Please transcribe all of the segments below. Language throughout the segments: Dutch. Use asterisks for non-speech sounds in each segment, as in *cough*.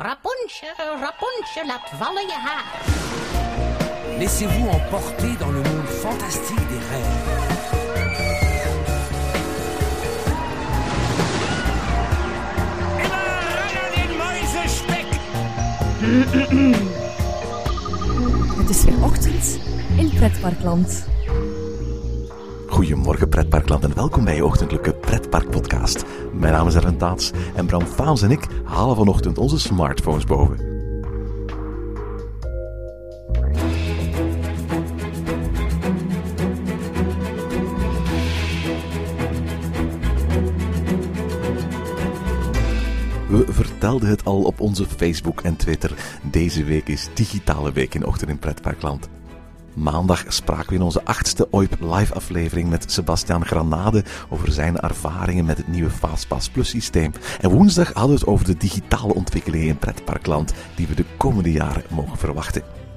Rapunzel, Rapunzel, laat vallen je haar. Laissez-vous emporter dans le monde fantastique des rêves. Het is weer ochtend in Pretparkland. Goedemorgen pretparkland en welkom bij je ochtendelijke pretparkpodcast. Mijn naam is Erwin Taats en Bram Faams en ik halen vanochtend onze smartphones boven. We vertelden het al op onze Facebook en Twitter. Deze week is digitale week in Ochtend in Pretparkland. Maandag spraken we in onze achtste OIP live aflevering met Sebastian Granade over zijn ervaringen met het nieuwe Fastpass Plus systeem. En woensdag hadden we het over de digitale ontwikkelingen in pretparkland die we de komende jaren mogen verwachten.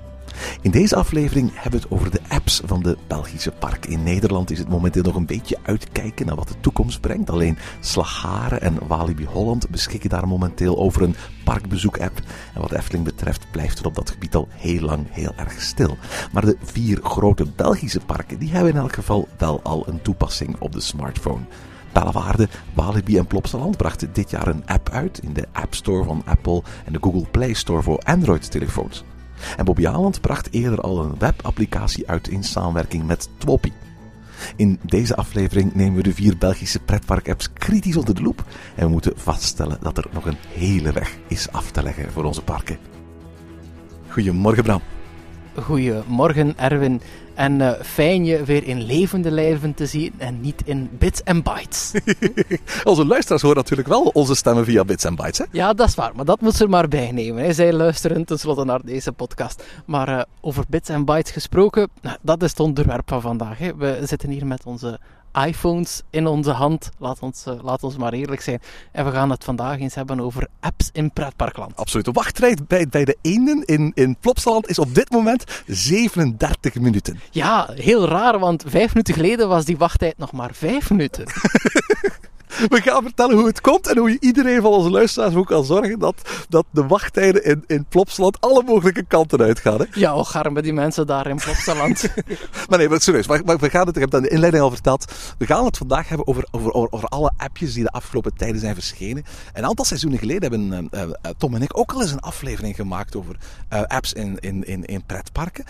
In deze aflevering hebben we het over de apps van de Belgische parken. In Nederland is het momenteel nog een beetje uitkijken naar wat de toekomst brengt. Alleen Slagharen en Walibi Holland beschikken daar momenteel over een parkbezoek-app. En wat Efteling betreft blijft het op dat gebied al heel lang heel erg stil. Maar de vier grote Belgische parken die hebben in elk geval wel al een toepassing op de smartphone. Bellewaarde, Walibi en Plopsaland brachten dit jaar een app uit in de App Store van Apple en de Google Play Store voor Android-telefoons. En Bobby Aland bracht eerder al een webapplicatie uit in samenwerking met Twoppy. In deze aflevering nemen we de vier Belgische pretpark-apps kritisch onder de loep en we moeten vaststellen dat er nog een hele weg is af te leggen voor onze parken. Goedemorgen Bram. Goedemorgen Erwin. En eh, fijn je weer in levende lijven te zien en niet in bits en bytes. *laughs* onze luisteraars horen natuurlijk wel onze stemmen via bits en bytes. Hè? Ja, dat is waar, maar dat moet ze er maar bij nemen. Hè. Zij luisteren tenslotte naar deze podcast. Maar uh, over bits en bytes gesproken, nou, dat is het onderwerp van vandaag. Hè. We zitten hier met onze iPhones in onze hand. Laat ons, uh, laat ons maar eerlijk zijn. En we gaan het vandaag eens hebben over apps in pretparkland. Absoluut. De wachttijd bij, bij de eenden in, in Plopsaland is op dit moment 37 minuten. Ja, heel raar, want vijf minuten geleden was die wachttijd nog maar vijf minuten. *laughs* We gaan vertellen hoe het komt en hoe je iedereen van onze luisteraars ook kan zorgen dat, dat de wachttijden in, in Plopsaland alle mogelijke kanten uitgaan. Hè? Ja, hoe garmen die mensen daar in Plopsaland. *laughs* maar nee, maar serieus. Maar, maar, we gaan het, ik heb het in de inleiding al verteld. We gaan het vandaag hebben over, over, over, over alle appjes die de afgelopen tijden zijn verschenen. Een aantal seizoenen geleden hebben uh, uh, Tom en ik ook al eens een aflevering gemaakt over uh, apps in, in, in, in pretparken.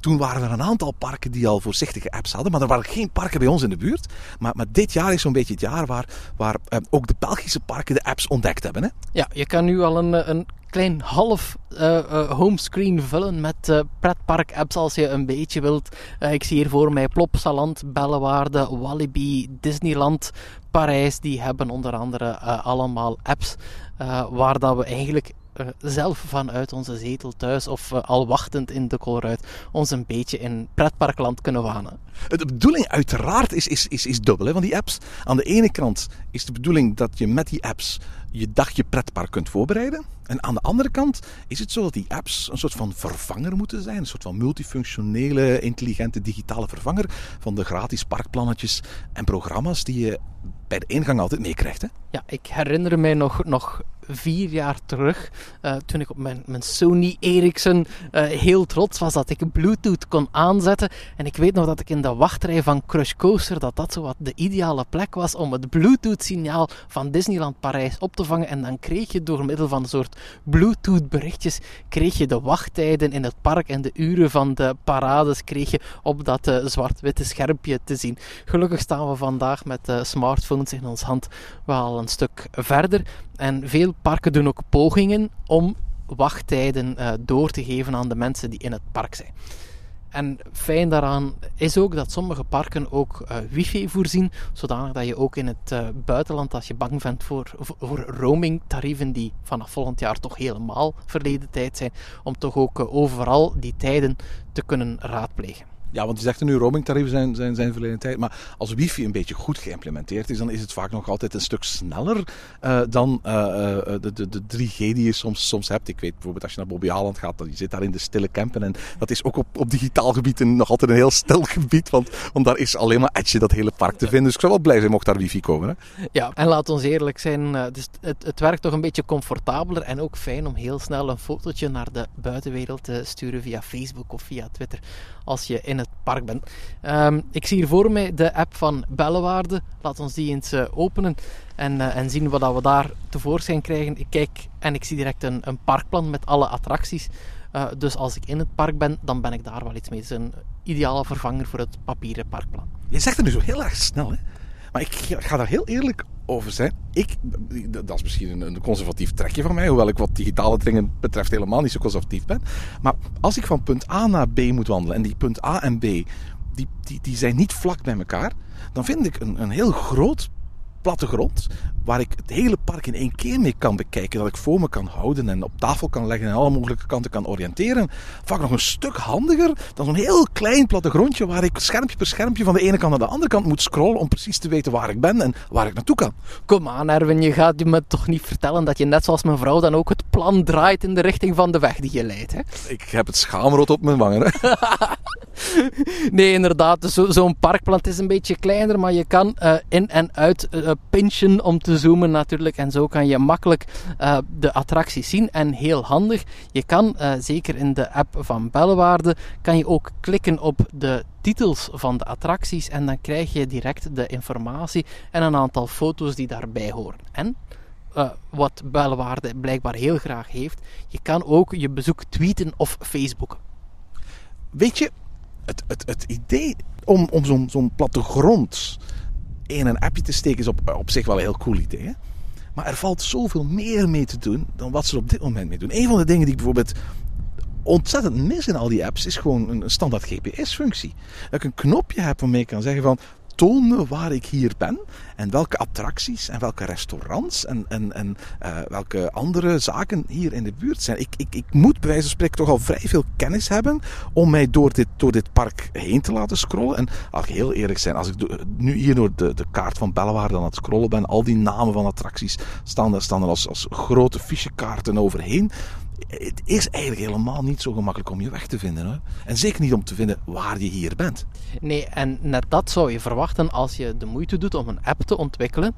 toen waren er een aantal parken die al voorzichtige apps hadden, maar er waren geen parken bij ons in de buurt. Maar, maar dit jaar is zo'n beetje het jaar waar waar uh, ook de Belgische parken de apps ontdekt hebben. Hè? Ja, je kan nu al een, een klein half uh, uh, homescreen vullen met pretpark-apps als je een beetje wilt. ik zie hier voor mij Plopsaland, Bellewaarde, Walibi, Disneyland, Parijs. Die hebben onder andere allemaal apps waar dat we eigenlijk uh, zelf vanuit onze zetel thuis of uh, al wachtend in de Colruyt ons een beetje in pretparkland kunnen wanen. De bedoeling uiteraard is, is, is, is dubbel hè, van die apps. Aan de ene kant is de bedoeling dat je met die apps je dagje pretpark kunt voorbereiden. En aan de andere kant is het zo dat die apps een soort van vervanger moeten zijn. Een soort van multifunctionele, intelligente digitale vervanger van de gratis parkplannetjes en programma's die je bij de ingang altijd meekrijgt. Hè? Ja, ik herinner mij nog, nog vier jaar terug, uh, toen ik op mijn, Sony Ericsson uh, heel trots was dat ik Bluetooth kon aanzetten. En ik weet nog dat ik in de wachtrij van Crush Coaster, dat dat zo wat de ideale plek was om het Bluetooth-signaal van Disneyland Parijs op te vangen. En dan kreeg je door middel van een soort Bluetooth-berichtjes, kreeg je de wachttijden in het park en de uren van de parades kreeg je op dat uh, zwart-witte schermpje te zien. Gelukkig staan we vandaag met smartphones in ons hand wel een stuk verder. En veel parken doen ook pogingen om wachttijden uh, door te geven aan de mensen die in het park zijn. En fijn daaraan is ook dat sommige parken ook uh, wifi voorzien, zodanig dat je ook in het uh, buitenland, als je bang bent voor, voor roaming-tarieven die vanaf volgend jaar toch helemaal verleden tijd zijn, om toch ook overal die tijden te kunnen raadplegen. Ja, want je zegt nu roamingtarieven zijn, zijn, zijn verleden tijd. Maar als wifi een beetje goed geïmplementeerd is, dan is het vaak nog altijd een stuk sneller eh, dan eh, eh, de, de, de 3G die je soms, soms hebt. Ik weet bijvoorbeeld als je naar Bobby Aland gaat, dan je zit daar in de stille campen. En dat is ook op, op digitaal gebied een, nog altijd een heel stil *laughs* gebied. Want, want daar is alleen maar Edge dat hele park te vinden. Dus ik zou wel blij zijn mocht daar wifi komen. Hè? Ja, en laat ons eerlijk zijn, dus het, het werkt toch een beetje comfortabeler en ook fijn om heel snel een fotootje naar de buitenwereld te sturen via Facebook of via Twitter als je in het park bent. Ehm, ik zie hier voor mij de app van Bellewaarde. Laat ons die eens eh, openen en, eh, en zien wat dat we daar tevoorschijn krijgen. Ik kijk en ik zie direct een, een parkplan met alle attracties. Eh, dus als ik in het park ben, dan ben ik daar wel iets mee. Het is een ideale vervanger voor het papieren parkplan. Je zegt het nu zo heel erg snel, hè? Maar ik ga daar heel eerlijk over zijn. Ik, dat is misschien een, conservatief trekje van mij, hoewel ik wat digitale dingen betreft helemaal niet zo conservatief ben. Maar als ik van punt A naar B moet wandelen en die punt A en B, die, die zijn niet vlak bij elkaar, dan vind ik een, een heel groot plattegrond waar ik het hele park in één keer mee kan bekijken. Dat ik voor me kan houden en op tafel kan leggen en alle mogelijke kanten kan oriënteren. Vaak nog een stuk handiger dan zo'n heel klein plattegrondje waar ik schermpje per schermpje van de ene kant naar de andere kant moet scrollen om precies te weten waar ik ben en waar ik naartoe kan. Kom aan, Erwin, je gaat me toch niet vertellen dat je net zoals mijn vrouw dan ook het plan draait in de richting van de weg die je leidt, hè? Ik heb het schaamrood op mijn wangen. Hè? *laughs* Nee, inderdaad. Dus zo- zo'n parkplan is een beetje kleiner, maar je kan eh, in en uit eh, pinchen om te zoomen natuurlijk. En zo kan je makkelijk eh, de attracties zien. En heel handig, je kan, eh, zeker in de app van Bellewaarde, kan je ook klikken op de titels van de attracties en dan krijg je direct de informatie en een aantal foto's die daarbij horen. En eh, wat Bellewaarde blijkbaar heel graag heeft, je kan ook je bezoek tweeten of facebooken. Weet je, het, het, het idee om, om zo'n zo'n plattegrond in een appje te steken is op, op zich wel een heel cool idee. Hè? Maar er valt zoveel meer mee te doen dan wat ze er op dit moment mee doen. Een van de dingen die ik bijvoorbeeld ontzettend mis in al die apps is gewoon een standaard GPS-functie. Dat ik een knopje heb waarmee ik kan zeggen van toon me waar ik hier ben en welke attracties en welke restaurants en, en, en eh, welke andere zaken hier in de buurt zijn. Ik, ik, ik moet bij wijze van spreken toch al vrij veel kennis hebben om mij door dit, door dit park heen te laten scrollen. En als ik heel eerlijk zijn, als ik nu hier door de, de kaart van Bellewaarde aan het scrollen ben, al die namen van attracties staan staan er als, als grote fichekaarten overheen. Het is eigenlijk helemaal niet zo gemakkelijk om je weg te vinden. Hoor. En zeker niet om te vinden waar je hier bent. Nee, en net dat zou je verwachten als je de moeite doet om een app te ontwikkelen.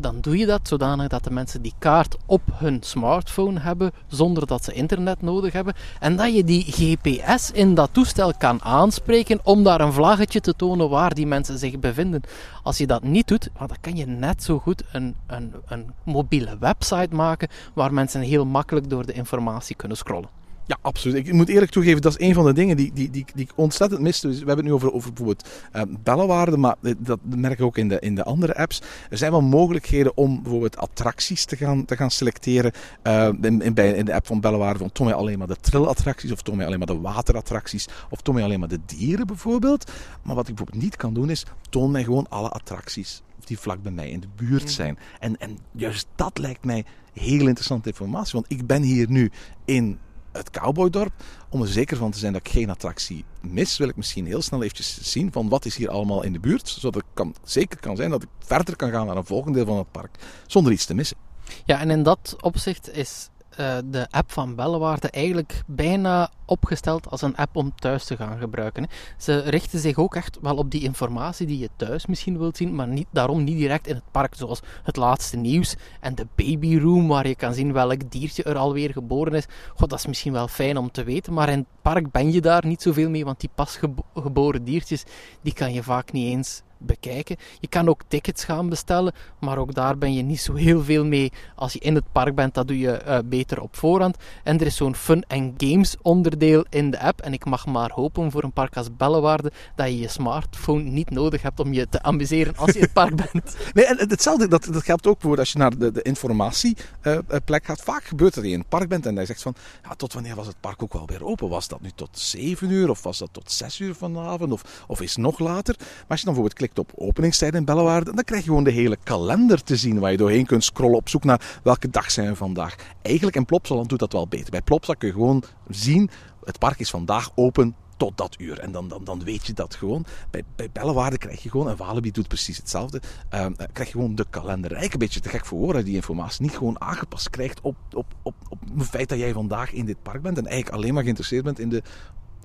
Dan doe je dat zodanig dat de mensen die kaart op hun smartphone hebben, zonder dat ze internet nodig hebben. En dat je die GPS in dat toestel kan aanspreken om daar een vlaggetje te tonen waar die mensen zich bevinden. Als je dat niet doet, dan kan je net zo goed een, een, een mobiele website maken waar mensen heel makkelijk door de informatie kunnen scrollen. Ja, absoluut. Ik moet eerlijk toegeven, dat is een van de dingen die, die, die, die ik ontzettend miste. Dus we hebben het nu over, over bijvoorbeeld eh, bellenwaarde, maar dat merk ik ook in de, in de andere apps. Er zijn wel mogelijkheden om bijvoorbeeld attracties te gaan, te gaan selecteren. Eh, in, in, bij, in de app van bellenwaarde van toon mij alleen maar de trillattracties, of toon mij alleen maar de waterattracties, of toon mij alleen maar de dieren bijvoorbeeld. Maar wat ik bijvoorbeeld niet kan doen is, toon mij gewoon alle attracties die vlak bij mij in de buurt zijn. En, en juist dat lijkt mij heel interessante informatie, want ik ben hier nu in het cowboydorp. Om er zeker van te zijn dat ik geen attractie mis, wil ik misschien heel snel eventjes zien van wat is hier allemaal in de buurt. Zodat ik kan, zeker kan zijn dat ik verder kan gaan naar een volgend deel van het park zonder iets te missen. Ja, en in dat opzicht is eh, de app van Bellewaarde eigenlijk bijna opgesteld als een app om thuis te gaan gebruiken. hè. Ze richten zich ook echt wel op die informatie die je thuis misschien wilt zien, maar niet, daarom niet direct in het park, zoals het laatste nieuws en de babyroom, waar je kan zien welk diertje er alweer geboren is. God, dat is misschien wel fijn om te weten, maar in het park ben je daar niet zoveel mee, want die pas gebo- geboren diertjes, die kan je vaak niet eens bekijken. Je kan ook tickets gaan bestellen, maar ook daar ben je niet zo heel veel mee. Als je in het park bent, dat doe je eh, beter op voorhand. En er is zo'n fun en games onderdeel in de app. En ik mag maar hopen voor een park als Bellewaarde dat je je smartphone niet nodig hebt om je te amuseren als je in het park *laughs* bent. Nee, en hetzelfde, dat, dat geldt ook bijvoorbeeld als je naar de, de informatieplek gaat. Vaak gebeurt dat je in het park bent en je zegt van, ja, tot wanneer was het park ook wel weer open? Was dat nu tot 7 uur of was dat tot 6 uur vanavond of, of is nog later? Maar als je dan bijvoorbeeld klikt op openingstijden in Bellewaarde, dan krijg je gewoon de hele kalender te zien waar je doorheen kunt scrollen op zoek naar welke dag zijn we vandaag. Eigenlijk in Plopsaland doet dat wel beter. Bij Plopsa kun je gewoon zien, het park is vandaag open tot dat uur. En dan, dan, dan weet je dat gewoon. Bij, bij krijg je gewoon, en Walibi doet precies hetzelfde, ehm, eh, krijg je gewoon de kalender. Eigenlijk een beetje te gek voor woorden, die informatie niet gewoon aangepast krijgt op, op, op, op het feit dat jij vandaag in dit park bent en eigenlijk alleen maar geïnteresseerd bent in de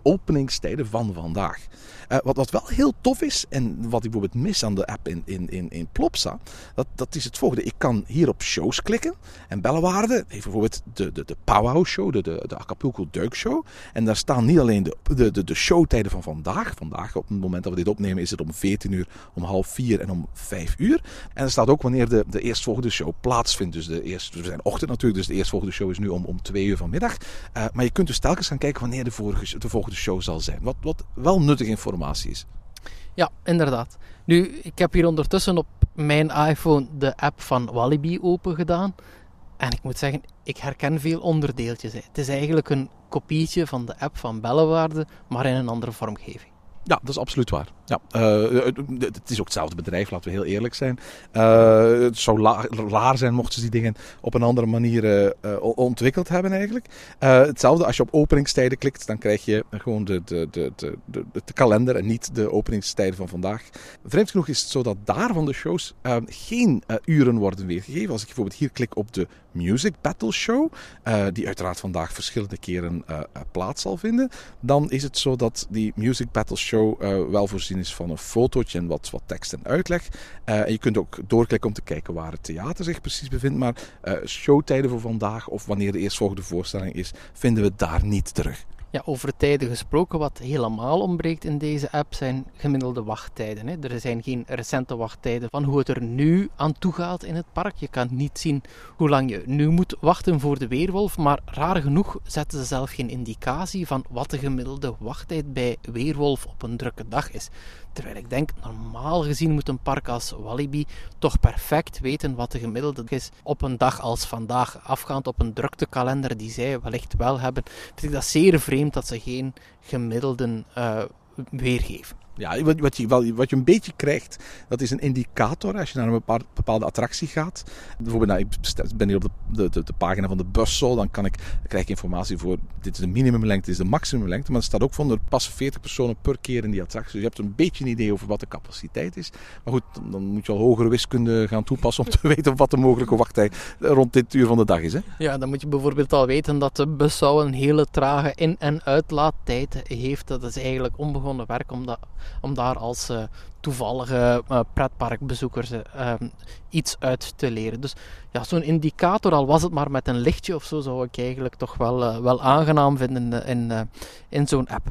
openingstijden van vandaag. Uh, wat, wat wel heel tof is, en wat ik bijvoorbeeld mis aan de app in, in, in, in Plopsa, dat, dat is het volgende. Ik kan hier op shows klikken en Bellewaarde heeft bijvoorbeeld de, de, de Powwow Show, de, de, de Acapulco Duik Show. En daar staan niet alleen de, de, de, de showtijden van vandaag. Vandaag, op het moment dat we dit opnemen, is het om 14 uur, om half 4 en om 5 uur. En er staat ook wanneer de, de eerstvolgende show plaatsvindt. Dus de eerste, we zijn ochtend natuurlijk, dus de eerstvolgende show is nu om, om 2 uur vanmiddag. Uh, maar je kunt dus telkens gaan kijken wanneer de, vorige, de volgende show zal zijn. Wat, wat wel nuttige informatie is. Ja, inderdaad. Nu, ik heb hier ondertussen op mijn iPhone de app van Walibi open gedaan. En ik moet zeggen, ik herken veel onderdeeltjes. Het is eigenlijk een kopietje van de app van Bellewaarde, maar in een andere vormgeving. Ja, dat is absoluut waar. Ja, uh, het is ook hetzelfde bedrijf, laten we heel eerlijk zijn. Uh, het zou raar zijn mochten ze die dingen op een andere manier ontwikkeld hebben eigenlijk. hetzelfde, als je op openingstijden klikt, dan krijg je gewoon de, de, de, de, de, de kalender en niet de openingstijden van vandaag. Vreemd genoeg is het zo dat daar van de shows geen uren worden weergegeven. Als ik bijvoorbeeld hier klik op de Music Battle Show, die uiteraard vandaag verschillende keren plaats zal vinden, dan is het zo dat die Music Battle Show wel voorzien is van een fotootje en wat, wat tekst en uitleg. En je kunt ook doorklikken om te kijken waar het theater zich precies bevindt. Maar uh, showtijden voor vandaag of wanneer de eerstvolgende voorstelling is, vinden we daar niet terug. Ja, over tijden gesproken, wat helemaal ontbreekt in deze app zijn gemiddelde wachttijden. Hè. Er zijn geen recente wachttijden van hoe het er nu aan toe gaat in het park. Je kan niet zien hoe lang je nu moet wachten voor de weerwolf, maar raar genoeg zetten ze zelf geen indicatie van wat de gemiddelde wachttijd bij weerwolf op een drukke dag is. Terwijl ik denk, normaal gezien moet een park als Walibi toch perfect weten wat de gemiddelde is op een dag als vandaag. Afgaand op een druktekalender die zij wellicht wel hebben, vind ik dat zeer vreemd dat ze geen gemiddelden uh, weergeven. Ja, wat, je, wat je een beetje krijgt, dat is een indicator als je naar een bepaalde attractie gaat. Bijvoorbeeld, nou, ik ben hier op de, de, de, pagina van de bussol, dan, kan ik, krijg ik informatie voor dit is de minimumlengte, dit is de maximumlengte. Maar er staat ook van er passen 40 personen per keer in die attractie. Dus je hebt een beetje een idee over wat de capaciteit is. Maar goed, dan moet je al hogere wiskunde gaan toepassen om te *laughs* weten wat de mogelijke wachttijd rond dit uur van de dag is. Hè? Ja, dan moet je bijvoorbeeld al weten dat de bussol een hele trage in- en uitlaattijd heeft. Dat is eigenlijk onbegonnen werk, omdat om daar als uh, toevallige uh, pretparkbezoekers uh, iets uit te leren. Dus ja, zo'n indicator, al was het maar met een lichtje of zo, zou ik eigenlijk toch wel, wel aangenaam vinden in, in, in zo'n app.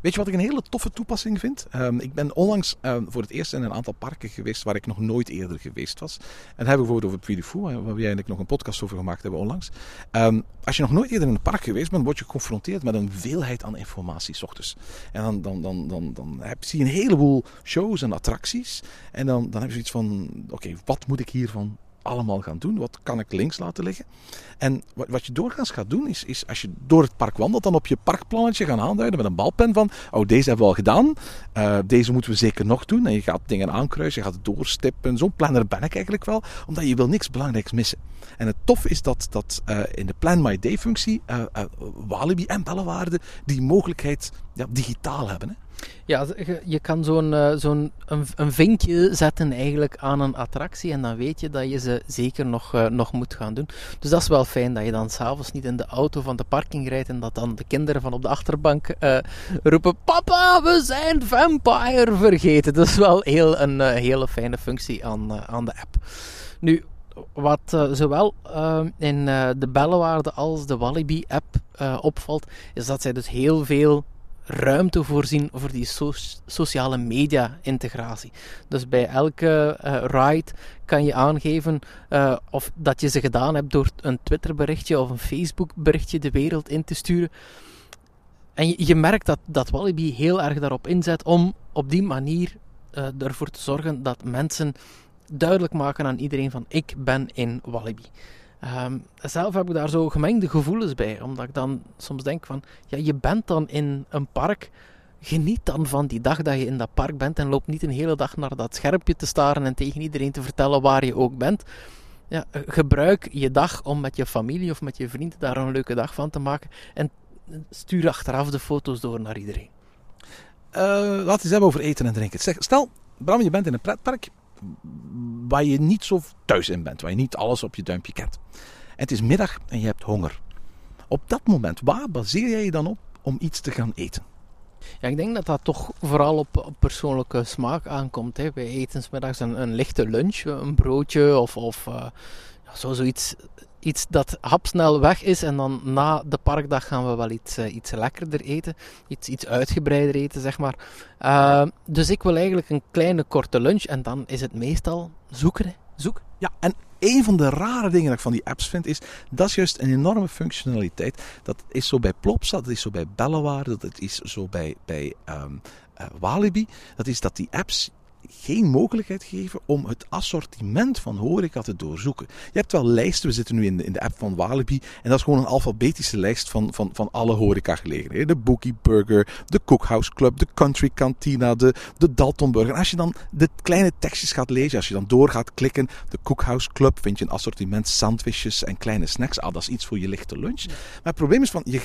Weet je wat ik een hele toffe toepassing vind? Um, ik ben onlangs um, voor het eerst in een aantal parken geweest waar ik nog nooit eerder geweest was. En dan hebben we bijvoorbeeld over Puy Fou, waar we eigenlijk nog een podcast over gemaakt hebben onlangs. Um, als je nog nooit eerder in een park geweest bent, word je geconfronteerd met een veelheid aan informatie s ochtends. En dan, dan, dan, dan, dan heb, zie je een heleboel shows en attracties. En dan, dan heb je zoiets van, oké, wat moet ik hiervan allemaal gaan doen? Wat kan ik links laten liggen? En wat, wat je doorgaans gaat doen, is, is als je door het park wandelt, dan op je parkplannetje gaan aanduiden met een balpen van, oh, deze hebben we al gedaan, uh, deze moeten we zeker nog doen. En je gaat dingen aankruisen, je gaat doorstippen. Zo'n planner ben ik eigenlijk wel, omdat je wil niks belangrijks missen. En het tof is dat, dat uh, in de Plan My Day functie uh, Walibi en Bellewaarde die mogelijkheid ja, digitaal hebben. Hè? Ja, je kan zo'n uh, zo'n een, vinkje zetten eigenlijk aan een attractie en dan weet je dat je ze zeker nog, uh, nog moet gaan doen. Dus dat is wel fijn dat je dan s'avonds niet in de auto van de parking rijdt en dat dan de kinderen van op de achterbank uh, roepen Papa, we zijn Vampire vergeten. *laughs* Dat is wel heel, een hele fijne functie aan, aan de app. Nu, wat zowel in de Bellewaarde als de Walibi-app opvalt, is dat zij dus heel veel ruimte voorzien voor die so sociale media integratie. Dus bij elke uh, ride kan je aangeven uh, of dat je ze gedaan hebt door een Twitter berichtje of een Facebook berichtje de wereld in te sturen. En je, merkt dat, dat Walibi heel erg daarop inzet om op die manier uh, ervoor te zorgen dat mensen duidelijk maken aan iedereen van ik ben in Walibi. Um, zelf heb ik daar zo gemengde gevoelens bij, omdat ik dan soms denk van, ja, je bent dan in een park, geniet dan van die dag dat je in dat park bent en loop niet een hele dag naar dat schermpje te staren en tegen iedereen te vertellen waar je ook bent. Ja, gebruik je dag om met je familie of met je vrienden daar een leuke dag van te maken en stuur achteraf de foto's door naar iedereen. eh, laten we eens hebben over eten en drinken. Stel, Bram, je bent in een pretpark waar je niet zo thuis in bent, waar je niet alles op je duimpje kent. En het is middag en je hebt honger. Op dat moment, waar baseer jij je dan op om iets te gaan eten? Ja, ik denk dat dat toch vooral op, op persoonlijke smaak aankomt. Hè. Bij etensmiddags een, een lichte lunch, een broodje of, of ja, zo, zoiets iets dat hapsnel weg is. En dan na de parkdag gaan we wel iets, uh, iets lekkerder eten. Iets, iets uitgebreider eten, zeg maar. Uh, dus ik wil eigenlijk een kleine korte lunch. En dan is het meestal zoeken. Zoek. Ja, en een van de rare dingen dat ik van die apps vind, is dat is juist een enorme functionaliteit. Dat is zo bij Plopsa, dat is zo bij Bellewaar, dat is zo bij, bij um, uh, Walibi. Dat is dat die apps geen mogelijkheid geven om het assortiment van horeca te doorzoeken. Je hebt wel lijsten, we zitten nu in de, in de app van Walibi, en dat is gewoon een alfabetische lijst van, van, van alle horecagelegenheden. De Bookie Burger, de Cookhouse Club, de Country Cantina, de, de Dalton Burger. En als je dan de kleine tekstjes gaat lezen, als je dan door gaat klikken, de Cookhouse Club, vind je een assortiment sandwiches en kleine snacks. Ah, dat is iets voor je lichte lunch. Maar het probleem is van, je,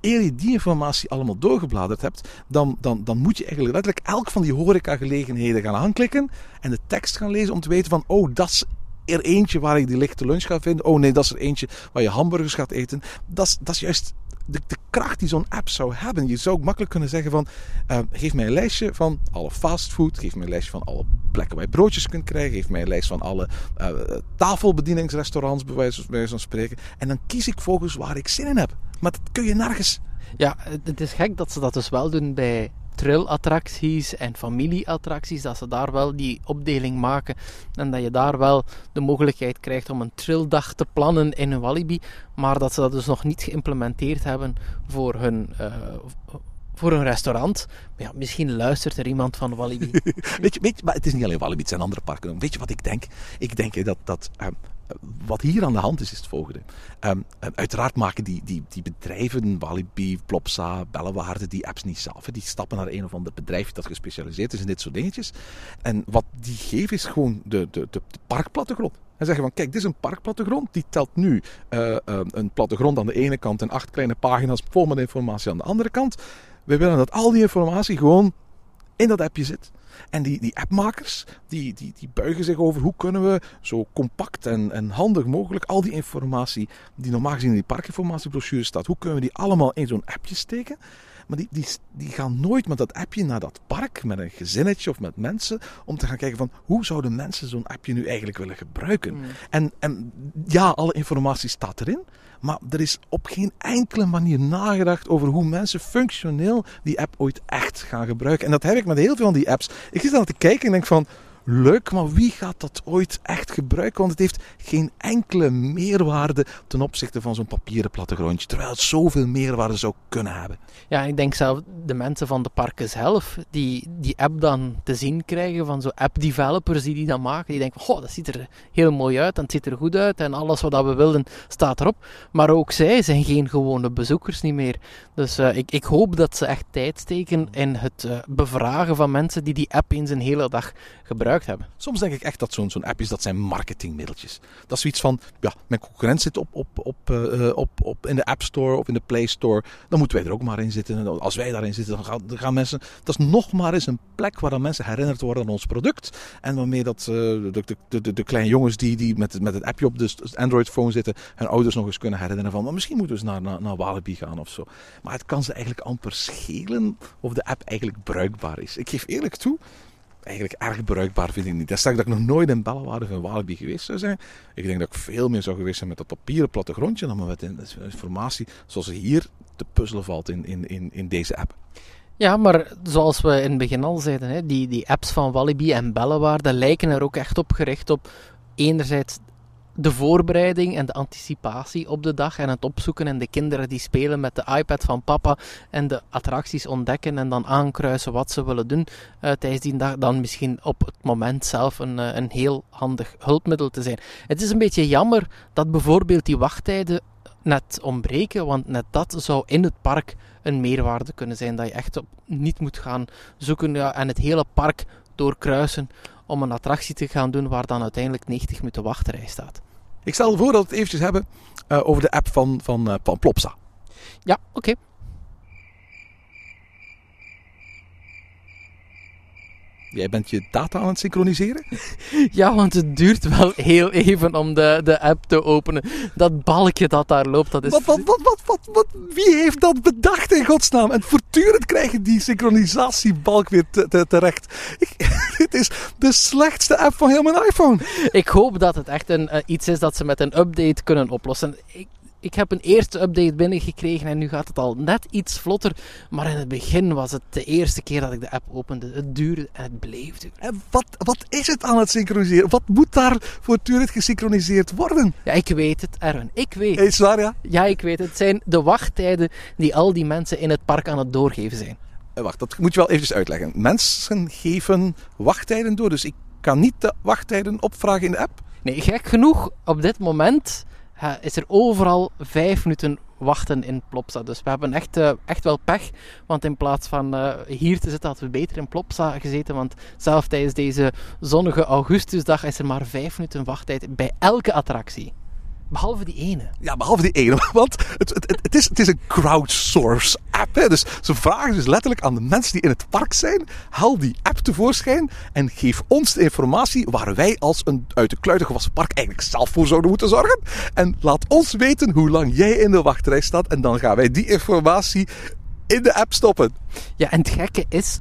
eer je die informatie allemaal doorgebladerd hebt, dan, dan, dan moet je eigenlijk letterlijk elk van die horecagelegenheden gaan aanklikken en de tekst gaan lezen om te weten van, oh, dat is er eentje waar ik die lichte lunch ga vinden. Oh nee, dat is er eentje waar je hamburgers gaat eten. Dat is, dat is juist de, de kracht die zo'n app zou hebben. Je zou ook makkelijk kunnen zeggen van, uh, geef mij een lijstje van alle fastfood. Geef mij een lijstje van alle plekken waar je broodjes kunt krijgen. Geef mij een lijst van alle uh, tafelbedieningsrestaurants, bij wijze van spreken. En dan kies ik volgens waar ik zin in heb. Maar dat kun je nergens. Ja, het is gek dat ze dat dus wel doen bij thrillattracties en familieattracties, dat ze daar wel die opdeling maken en dat je daar wel de mogelijkheid krijgt om een trilldag te plannen in een Walibi, maar dat ze dat dus nog niet geïmplementeerd hebben voor hun, uh, voor een restaurant. Maar ja, misschien luistert er iemand van Walibi. *laughs* weet, je, weet je, maar het is niet alleen Walibi, het zijn andere parken. Weet je wat ik denk? Ik denk dat, dat uh, wat hier aan de hand is, is het volgende. Um, uiteraard maken die, die, die bedrijven, Walibi, Plopsa, Bellewaarde, die apps niet zelf. Die stappen naar een of ander bedrijf dat gespecialiseerd is in dit soort dingetjes. En wat die geven is gewoon de, de, de, parkplattegrond. En zeggen van, kijk, dit is een parkplattegrond. Die telt nu uh, uh, een plattegrond aan de ene kant en acht kleine pagina's vol met informatie aan de andere kant. We willen dat al die informatie gewoon in dat appje zit. En die, die appmakers, die, die, die buigen zich over hoe kunnen we zo compact en, en handig mogelijk al die informatie die normaal gezien in die parkinformatiebrochure staat, hoe kunnen we die allemaal in zo'n appje steken? Maar die, die, die gaan nooit met dat appje naar dat park, met een gezinnetje of met mensen, om te gaan kijken van hoe zouden mensen zo'n appje nu eigenlijk willen gebruiken. Mm. En, en ja, alle informatie staat erin. Maar er is op geen enkele manier nagedacht over hoe mensen functioneel die app ooit echt gaan gebruiken. En dat heb ik met heel veel van die apps. Ik zit aan te kijken en denk van leuk, maar wie gaat dat ooit echt gebruiken? Want het heeft geen enkele meerwaarde ten opzichte van zo'n papieren plattegrondje, terwijl het zoveel meerwaarde zou kunnen hebben. Ja, ik denk zelf de mensen van de parken zelf, die die app dan te zien krijgen van zo'n app-developers die die dan maken, die denken, oh, dat ziet er heel mooi uit en het ziet er goed uit en alles wat we wilden staat erop. Maar ook zij zijn geen gewone bezoekers niet meer. Dus uh, ik, ik hoop dat ze echt tijd steken in het uh, bevragen van mensen die die app eens een hele dag gebruiken hebben. Soms denk ik echt dat zo'n zo'n appjes, dat zijn marketingmiddeltjes. Dat is zoiets van, ja, mijn concurrent zit op, op, op, uh, op, op in de App Store of in de Play Store. Dan moeten wij er ook maar in zitten. En als wij daarin zitten, dan gaan, gaan mensen... Dat is nog maar eens een plek waar dan mensen herinnerd worden aan ons product. En waarmee dat, uh, de, de, de, de, kleine jongens die, die met, met het appje op de Android-phone zitten, hun ouders nog eens kunnen herinneren van, maar misschien moeten we eens naar, naar, naar Walibi gaan of zo. Maar het kan ze eigenlijk amper schelen of de app eigenlijk bruikbaar is. Ik geef eerlijk toe, eigenlijk erg bruikbaar vind ik niet. Dat dat ik nog nooit in Bellewaarde van Walibi geweest zou zijn. Ik denk dat ik veel meer zou geweest zijn met dat papieren plattegrondje dan met informatie zoals er hier te puzzelen valt in, in, in, deze app. Ja, maar zoals we in het begin al zeiden, die, die apps van Walibi en Bellewaarde lijken er ook echt op gericht op enerzijds de voorbereiding en de anticipatie op de dag en het opzoeken en de kinderen die spelen met de iPad van papa en de attracties ontdekken en dan aankruisen wat ze willen doen uh, tijdens die dag, dan misschien op het moment zelf een, uh, een heel handig hulpmiddel te zijn. Het is een beetje jammer dat bijvoorbeeld die wachttijden net ontbreken, want net dat zou in het park een meerwaarde kunnen zijn, dat je echt op, niet moet gaan zoeken en het hele park doorkruisen om een attractie te gaan doen waar dan uiteindelijk 90 minuten wachtrij staat. Ik stel voor dat we het eventjes hebben uh, over de app van, van, uh, van Plopsa. Ja, oké. Jij bent je data aan het synchroniseren? *laughs* Ja, want het duurt wel heel even om de, de app te openen. Dat balkje dat daar loopt, dat is... Wat, wat, wat, wat, wat, wat, wie heeft dat bedacht in godsnaam? En voortdurend krijgen die synchronisatiebalk weer te- te- terecht. Ik, *laughs* dit is de slechtste app van heel mijn iPhone. Ik hoop dat het echt een, eh, iets is dat ze met een update kunnen oplossen. Ik, ik heb een eerste update binnengekregen en nu gaat het al net iets vlotter. Maar in het begin was het de eerste keer dat ik de app opende. Het duurde en het bleef duren. En wat, wat is het aan het synchroniseren? Wat moet daar voortdurend gesynchroniseerd worden? Ja, ik weet het, Erwin. Ik weet Is het waar, ja? Ja, ik weet het. Het zijn de wachttijden die al die mensen in het park aan het doorgeven zijn. Eh, Wacht, dat moet je wel eventjes uitleggen. Mensen geven wachttijden door, dus ik kan niet de wachttijden opvragen in de app. Nee, gek genoeg, op dit moment is er overal vijf minuten wachten in Plopsa. Dus we hebben echt, eh, echt wel pech. Want in plaats van eh, hier te zitten, hadden we beter in Plopsa gezeten. Want zelf tijdens deze zonnige augustusdag is er maar vijf minuten wachttijd bij elke attractie. Behalve die ene. Ja, behalve die ene. *laughs* Want het, het, het, is, het is een crowdsource app. Hè? Dus ze vragen dus letterlijk aan de mensen die in het park zijn: haal die app tevoorschijn en geef ons de informatie waar wij als een uit de kluiten gewassen park eigenlijk zelf voor zouden moeten zorgen. En laat ons weten hoe lang jij in de wachtrij staat. En dan gaan wij die informatie in de app stoppen. Ja, en het gekke is,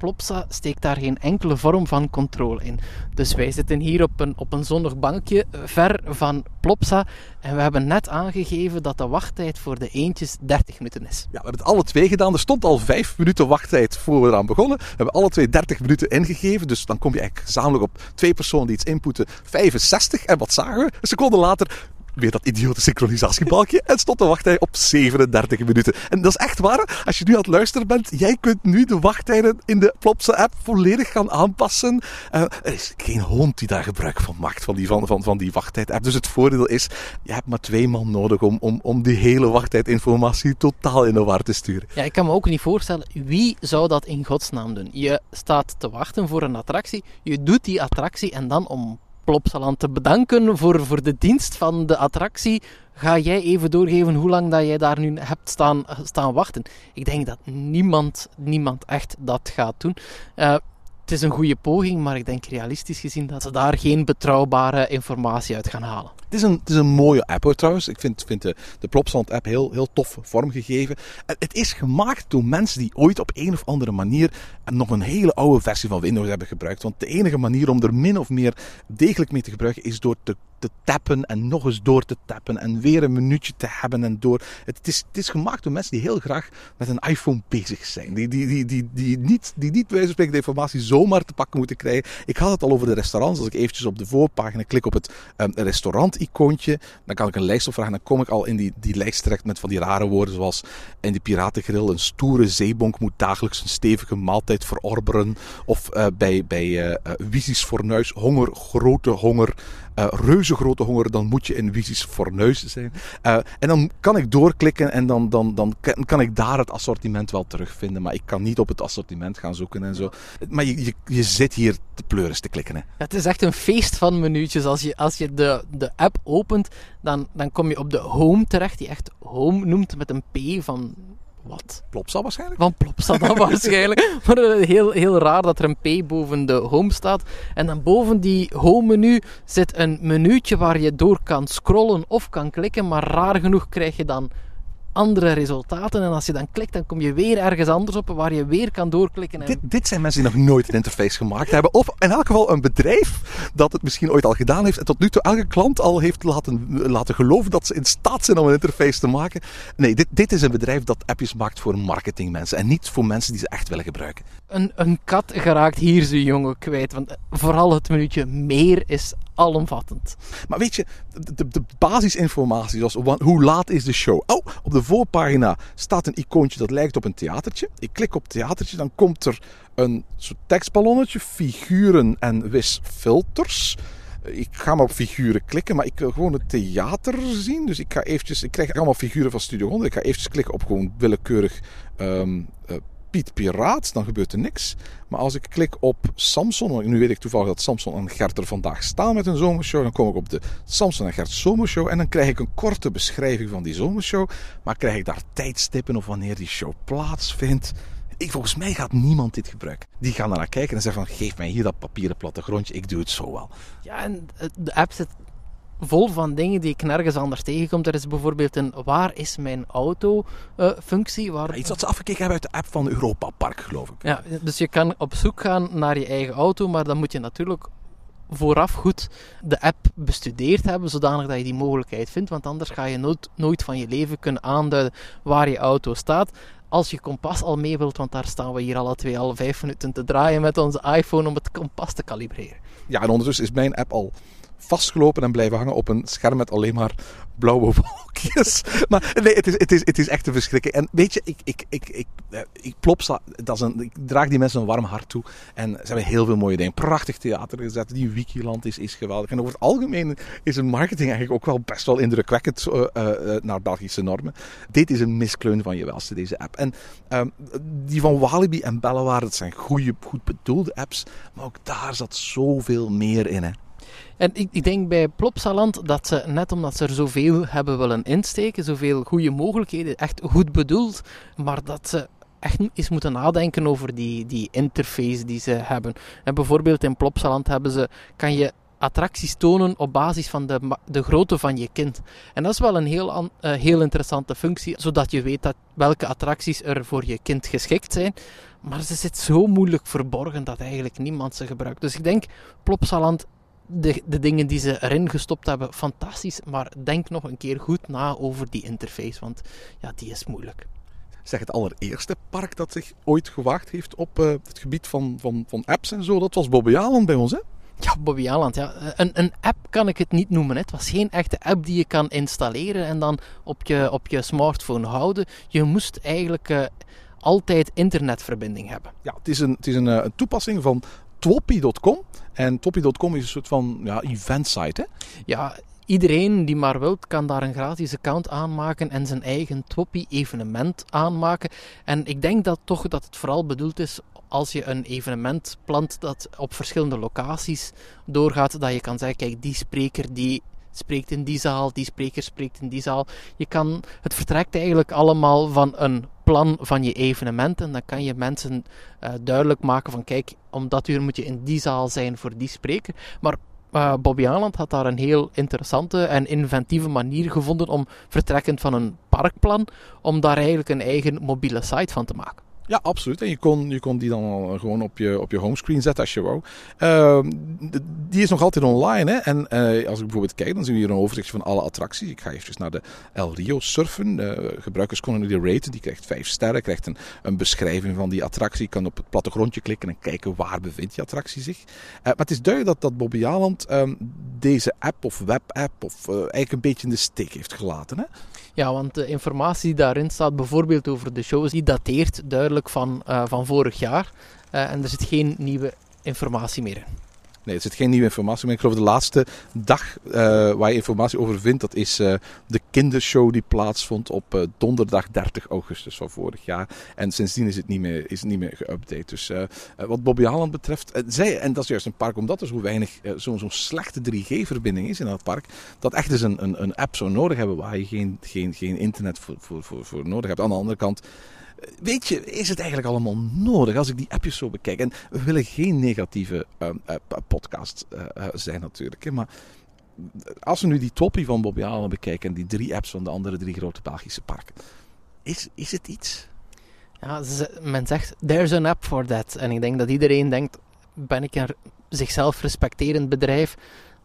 Plopsa steekt daar geen enkele vorm van controle in. Dus wij zitten hier op een, op een zonnig bankje, eh, ver van Plopsa. En we hebben net aangegeven dat de wachttijd voor de eentjes 30 minuten is. Ja, we hebben het alle twee gedaan. Er stond al vijf minuten wachttijd voor we eraan begonnen. We hebben alle twee 30 minuten ingegeven. Dus dan kom je eigenlijk gezamenlijk op twee personen die iets inputten. 65. En wat zagen we? Een seconde later weer dat idiote synchronisatiebalkje. En stond de wachttij op 37 minuten. En dat is echt waar. Als je nu aan het luisteren bent, jij kunt nu de wachttijden in de Plopsa app volledig gaan aanpassen. Eh, er is geen hond die daar gebruik van maakt, van die, van, van, van die wachttijd app. Dus het voordeel is, je hebt maar twee man nodig om, om, om die hele wachttijdinformatie totaal in de war te sturen. Ja, ik kan me ook niet voorstellen, wie zou dat in godsnaam doen? Je staat te wachten voor een attractie, je doet die attractie en dan om Plopsaland te bedanken voor, voor de dienst van de attractie, ga jij even doorgeven hoe lang dat jij daar nu hebt staan, staan wachten. Ik denk dat niemand, niemand echt dat gaat doen. Eh, het is een goede poging, maar ik denk realistisch gezien dat ze daar geen betrouwbare informatie uit gaan halen. Het is een, het is een mooie app trouwens. Ik vind, vind de, de Plopsland app heel, heel tof vormgegeven. En het is gemaakt door mensen die ooit op een of andere manier nog een hele oude versie van Windows hebben gebruikt. Want de enige manier om er min of meer degelijk mee te gebruiken is door te, tappen en nog eens door te tappen en weer een minuutje te hebben en door. Het, is, het is gemaakt door mensen die heel graag met een iPhone bezig zijn. Die, die, die, die, niet, die niet wijze de informatie zomaar te pakken moeten krijgen. Ik had het al over de restaurants. Als ik eventjes op de voorpagina klik op het um, restaurant-icoontje, dan kan ik een lijst opvragen. Dan kom ik al in die, die lijst terecht met van die rare woorden zoals in die Piratengrill een stoere zeebonk moet dagelijks een stevige maaltijd verorberen. Of uh, bij, bij uh, Wiesis Fornuis honger, grote honger. Uh, reuze grote honger, dan moet je in Wiesis Fornuis zijn. Uh, en dan kan ik doorklikken en dan, dan, dan kan ik daar het assortiment wel terugvinden. Maar ik kan niet op het assortiment gaan zoeken en zo. Maar je, je, je zit hier te pleuris te klikken. Hè. Het is echt een feest van minuutjes. Als je, als je de, de app opent, dan, dan kom je op de home terecht, die echt home noemt met een P van wat? Plopsa waarschijnlijk? Van Plopsa dan *laughs* waarschijnlijk. Maar heel, heel raar dat er een P boven de home staat. En dan boven die home menu zit een menuutje waar je door kan scrollen of kan klikken. Maar raar genoeg krijg je dan andere resultaten. En als je dan klikt, dan kom je weer ergens anders op waar je weer kan doorklikken. En... Dit, dit zijn mensen die nog nooit een interface gemaakt hebben. Of in elk geval een bedrijf dat het misschien ooit al gedaan heeft. En tot nu toe elke klant al heeft laten, laten geloven dat ze in staat zijn om een interface te maken. Nee, dit, dit is een bedrijf dat appjes maakt voor marketingmensen. En niet voor mensen die ze echt willen gebruiken. Een, een kat geraakt hier zijn jongen kwijt. Want vooral het minuutje meer is alomvattend. Maar weet je, de, de, basisinformatie, zoals hoe laat is de show? Oh, op de voorpagina staat een icoontje dat lijkt op een theatertje. Ik klik op theatertje, dan komt er een soort tekstballonnetje, figuren en wisfilters. Ik ga maar op figuren klikken, maar ik wil gewoon het theater zien. Dus ik ga eventjes, ik krijg allemaal figuren van Studio 100. Ik ga eventjes klikken op gewoon willekeurig uh, Piet Piraat, dan gebeurt er niks. Maar als ik klik op Samson, nu weet ik toevallig dat Samson en Gert er vandaag staan met een zomershow, dan kom ik op de Samson en Gert zomershow en dan krijg ik een korte beschrijving van die zomershow. Maar krijg ik daar tijdstippen of wanneer die show plaatsvindt? ik, volgens mij gaat niemand dit gebruiken. Die gaan naar kijken en zeggen van, geef mij hier dat papieren plattegrondje, ik doe het zo wel. Ja, en het- de app zit vol van dingen die ik nergens anders tegenkom. Er is bijvoorbeeld een waar is mijn auto eh, functie. Waar, Iets wat ze afgekeken hebben uit de app van Europa Park, geloof ik. Ja, dus je kan op zoek gaan naar je eigen auto, maar dan moet je natuurlijk vooraf goed de app bestudeerd hebben, zodanig dat je die mogelijkheid vindt, want anders ga je nooit, nooit van je leven kunnen aanduiden waar je auto staat. Als je kompas al mee wilt, want daar staan we hier alle twee al vijf minuten te draaien met onze iPhone om het kompas te kalibreren. Ja, en ondertussen is mijn app al vastgelopen en blijven hangen op een scherm met alleen maar blauwe *laughs* wolkjes. Maar nee, het is, het is, het is echt een verschrikking. En weet je, ik, ik, ik, ik, eh, ik, Plopsa, dat is een, ik draag die mensen een warm hart toe. En ze hebben heel veel mooie dingen. Prachtig theater gezet. Die Wikiland is, is geweldig. En over het algemeen is hun marketing eigenlijk ook wel best wel indrukwekkend eh, eh, naar Belgische normen. Dit is een miskleun van je welste, deze app. En ehm, die van Walibi en Bellewaarde, dat zijn goede, goed bedoelde apps. Maar ook daar zat zoveel meer in, hè. En ik, ik denk bij Plopsaland dat ze, net omdat ze er zoveel hebben willen insteken, zoveel goede mogelijkheden, echt goed bedoeld, maar dat ze echt eens moeten nadenken over die, die interface die ze hebben. En bijvoorbeeld in Plopsaland hebben ze, kan je attracties tonen op basis van de, de grootte van je kind. En dat is wel een heel, eh, heel interessante functie, zodat je weet dat welke attracties er voor je kind geschikt zijn. Maar ze zit zo moeilijk verborgen dat eigenlijk niemand ze gebruikt. Dus ik denk, Plopsaland de, de dingen die ze erin gestopt hebben, fantastisch. Maar denk nog een keer goed na over die interface, want ja, die is moeilijk. zeg het allereerste park dat zich ooit gewaagd heeft op eh, het gebied van, van, van apps en zo. Dat was Bobby Aland bij ons, hè? Ja, Bobby Aland, ja. Een, een app kan ik het niet noemen. Hè. Het was geen echte app die je kan installeren en dan op je, op je smartphone houden. Je moest eigenlijk eh, altijd internetverbinding hebben. Ja, het is een, het is een, eh, een toepassing van Twoppy.com. En Twoppy.com is een soort van ja, event site, hè? Ja, iedereen die maar wilt, kan daar een gratis account aanmaken en zijn eigen Twoppy-evenement aanmaken. En ik denk dat toch dat het vooral bedoeld is als je een evenement plant dat op verschillende locaties doorgaat, dat je kan zeggen, kijk, die spreker die spreekt in die zaal, die spreker spreekt in die zaal. Je kan, het vertrekt eigenlijk allemaal van een plan van je evenement en dan kan je mensen eh, duidelijk maken van kijk, om dat uur moet je in die zaal zijn voor die spreker. Maar uh, Bobby Aland had daar een heel interessante en inventieve manier gevonden om, vertrekkend van een parkplan, om daar eigenlijk een eigen mobiele site van te maken. Ja, absoluut. En je kon, je kon die dan al gewoon op je, op je homescreen zetten als je wou. Uh, die is nog altijd online. Hè? En uh, als ik bijvoorbeeld kijk, dan zien we hier een overzicht van alle attracties. Ik ga even naar de El Rio surfen. Uh, gebruikers konden die raten. Die krijgt 5 sterren, krijgt een, een beschrijving van die attractie. Je kan op het plattegrondje klikken en kijken waar bevindt die attractie zich. Uh, maar het is duidelijk dat, dat Bobby Aland um, deze app of webapp of eigenlijk een beetje in de steek heeft gelaten. Hè? Ja, want de informatie die daarin staat, bijvoorbeeld over de shows, die dateert duidelijk van, uh, van vorig jaar. Uh, en er zit geen nieuwe informatie meer in. Nee, er zit geen nieuwe informatie meer. Ik geloof de laatste dag uh, waar je informatie over vindt, dat is de kindershow die plaatsvond op donderdag 30 augustus van vorig jaar. En sindsdien is het niet meer, is niet meer geüpdate. Dus wat Bobby Haaland betreft, zij, en dat is juist een park omdat er zo weinig, zo'n zo slechte 3G-verbinding is in dat park, dat echt eens een, een, een app zou nodig hebben waar je geen, geen, geen internet voor, voor, voor, voor nodig hebt. Aan de andere kant weet je, is het eigenlijk allemaal nodig als ik die appjes zo bekijk? En we willen geen negatieve uh, uh, podcast uh, zijn natuurlijk. Hè, maar als we nu die toppie van Bobby Allen bekijken en die drie apps van de andere drie grote Belgische parken. Is, is het iets? Ja, men zegt, there's an app for that. En ik denk dat iedereen denkt, ben ik een zichzelf respecterend bedrijf,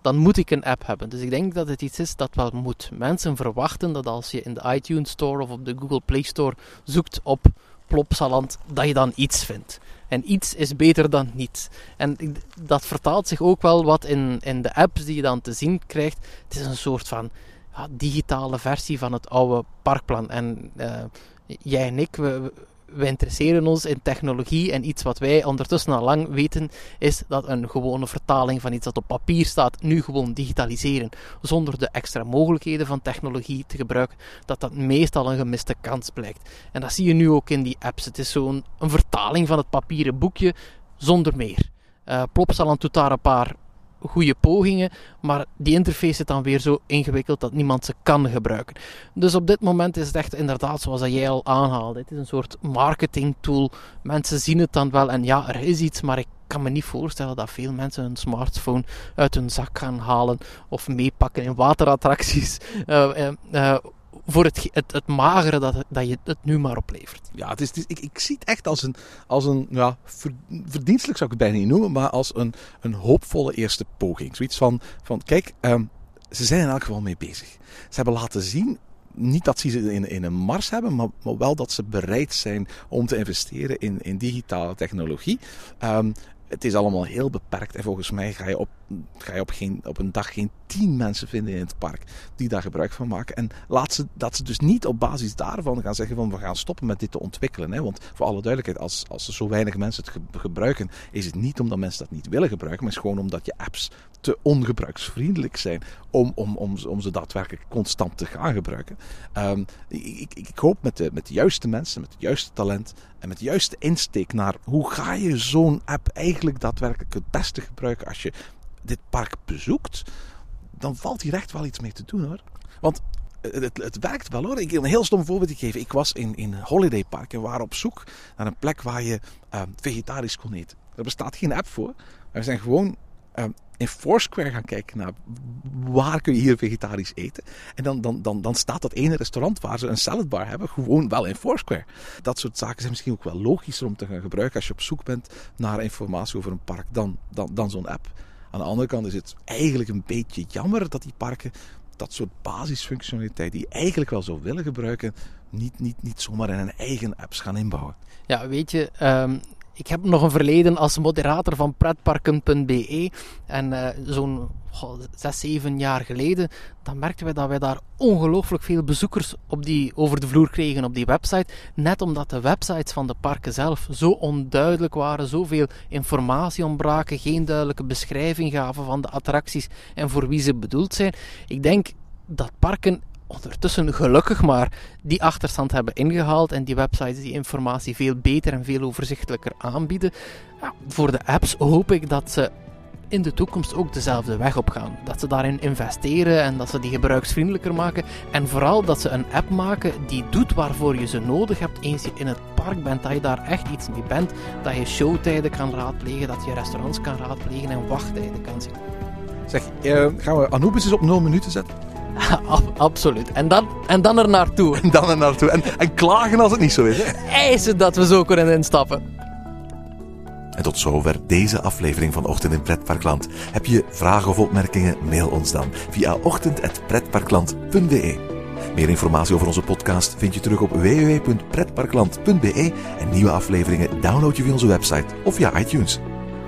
dan moet ik een app hebben. Dus ik denk dat het iets is dat wel moet. Mensen verwachten dat als je in de iTunes Store of op de Google Play Store zoekt op Plopsaland, dat je dan iets vindt. En iets is beter dan niets. En dat vertaalt zich ook wel wat in, in de apps die je dan te zien krijgt. Het is een soort van ja, digitale versie van het oude parkplan. En uh, jij en ik, we, we interesseren ons in technologie en iets wat wij ondertussen al lang weten is dat een gewone vertaling van iets dat op papier staat nu gewoon digitaliseren zonder de extra mogelijkheden van technologie te gebruiken, dat dat meestal een gemiste kans blijkt. En dat zie je nu ook in die apps. Het is zo'n vertaling van het papieren boekje zonder meer. Uh, Plopsaland doet daar een paar goede pogingen, maar die interface is dan weer zo ingewikkeld dat niemand ze kan gebruiken. Dus op dit moment is het echt inderdaad zoals dat jij al aanhaalde. Het is een soort marketing tool. Mensen zien het dan wel en ja, er is iets, maar ik kan me niet voorstellen dat veel mensen een smartphone uit hun zak gaan halen of meepakken in waterattracties. Uh, *laughs* uh, voor het, het, het, magere dat, dat je het nu maar oplevert. Ja, het is, ik, ik zie het echt als een, als een ja, verdienstelijk zou ik het bijna niet noemen, maar als een, een hoopvolle eerste poging. Zoiets van, van kijk, um, ze zijn in elk geval mee bezig. Ze hebben laten zien niet dat ze ze in, in een mars hebben, maar, maar, wel dat ze bereid zijn om te investeren in, in digitale technologie. Um, het is allemaal heel beperkt. En volgens mij ga je op, ga je op, geen, op een dag geen tien mensen vinden in het park die daar gebruik van maken. En laat ze, dat ze dus niet op basis daarvan gaan zeggen van we gaan stoppen met dit te ontwikkelen. Hè? Want voor alle duidelijkheid, als, als er zo weinig mensen het gebruiken, is het niet omdat mensen dat niet willen gebruiken, maar is gewoon omdat je apps te ongebruiksvriendelijk zijn om, om, om, ze daadwerkelijk constant te gaan gebruiken. Um, ik, ik, hoop met de, met de juiste mensen, met het juiste talent en met de juiste insteek naar hoe ga je zo'n app eigenlijk daadwerkelijk het beste gebruiken als je dit park bezoekt, dan valt hier echt wel iets mee te doen hoor. Want het, het, werkt wel hoor. Ik wil een heel stom voorbeeld geven. Ik was in, in Holiday Park en waren op zoek naar een plek waar je uh, vegetarisch kon eten. Er bestaat geen app voor. We zijn gewoon uh, in Foursquare gaan kijken naar waar kun je hier vegetarisch eten. En dan, dan, dan, dan staat dat ene restaurant waar ze een saladbar hebben gewoon wel in Foursquare. Dat soort zaken zijn misschien ook wel logischer om te gaan gebruiken als je op zoek bent naar informatie over een park dan, dan, dan zo'n app. Aan de andere kant is het eigenlijk een beetje jammer dat die parken dat soort basisfunctionaliteit die je eigenlijk wel zou willen gebruiken, niet, niet, niet zomaar in een eigen apps gaan inbouwen. Ja, weet je, um, ik heb nog een verleden als moderator van pretparken.be. En uh, zo'n zes, zeven jaar geleden, dan merkten wij dat wij daar ongelooflijk veel bezoekers op die, over de vloer kregen op die website. Net omdat de websites van de parken zelf zo onduidelijk waren, zoveel informatie ontbraken, geen duidelijke beschrijving gaven van de attracties en voor wie ze bedoeld zijn. Ik denk dat parken ondertussen gelukkig maar die achterstand hebben ingehaald en die websites die informatie veel beter en veel overzichtelijker aanbieden. Ja, voor de apps hoop ik dat ze in de toekomst ook dezelfde weg op gaan. Dat ze daarin investeren en dat ze die gebruiksvriendelijker maken. En vooral dat ze een app maken die doet waarvoor je ze nodig hebt eens je in het park bent. Dat je daar echt iets mee bent. Dat je showtijden kan raadplegen, dat je restaurants kan raadplegen en wachttijden kan zien. Zeg, uh, gaan we Anubis eens op 0 minuten zetten? *laughs* Absoluut. En dan, en dan er naartoe. En dan er naartoe. En, en klagen als het niet zo is. Hè? Eisen dat we zo kunnen instappen. En tot zover deze aflevering van Ochtend in Pretparkland. Heb je vragen of opmerkingen? Mail ons dan via ochtend.pretparkland.be. Meer informatie over onze podcast vind je terug op www.pretparkland.be en nieuwe afleveringen download je via onze website of via iTunes.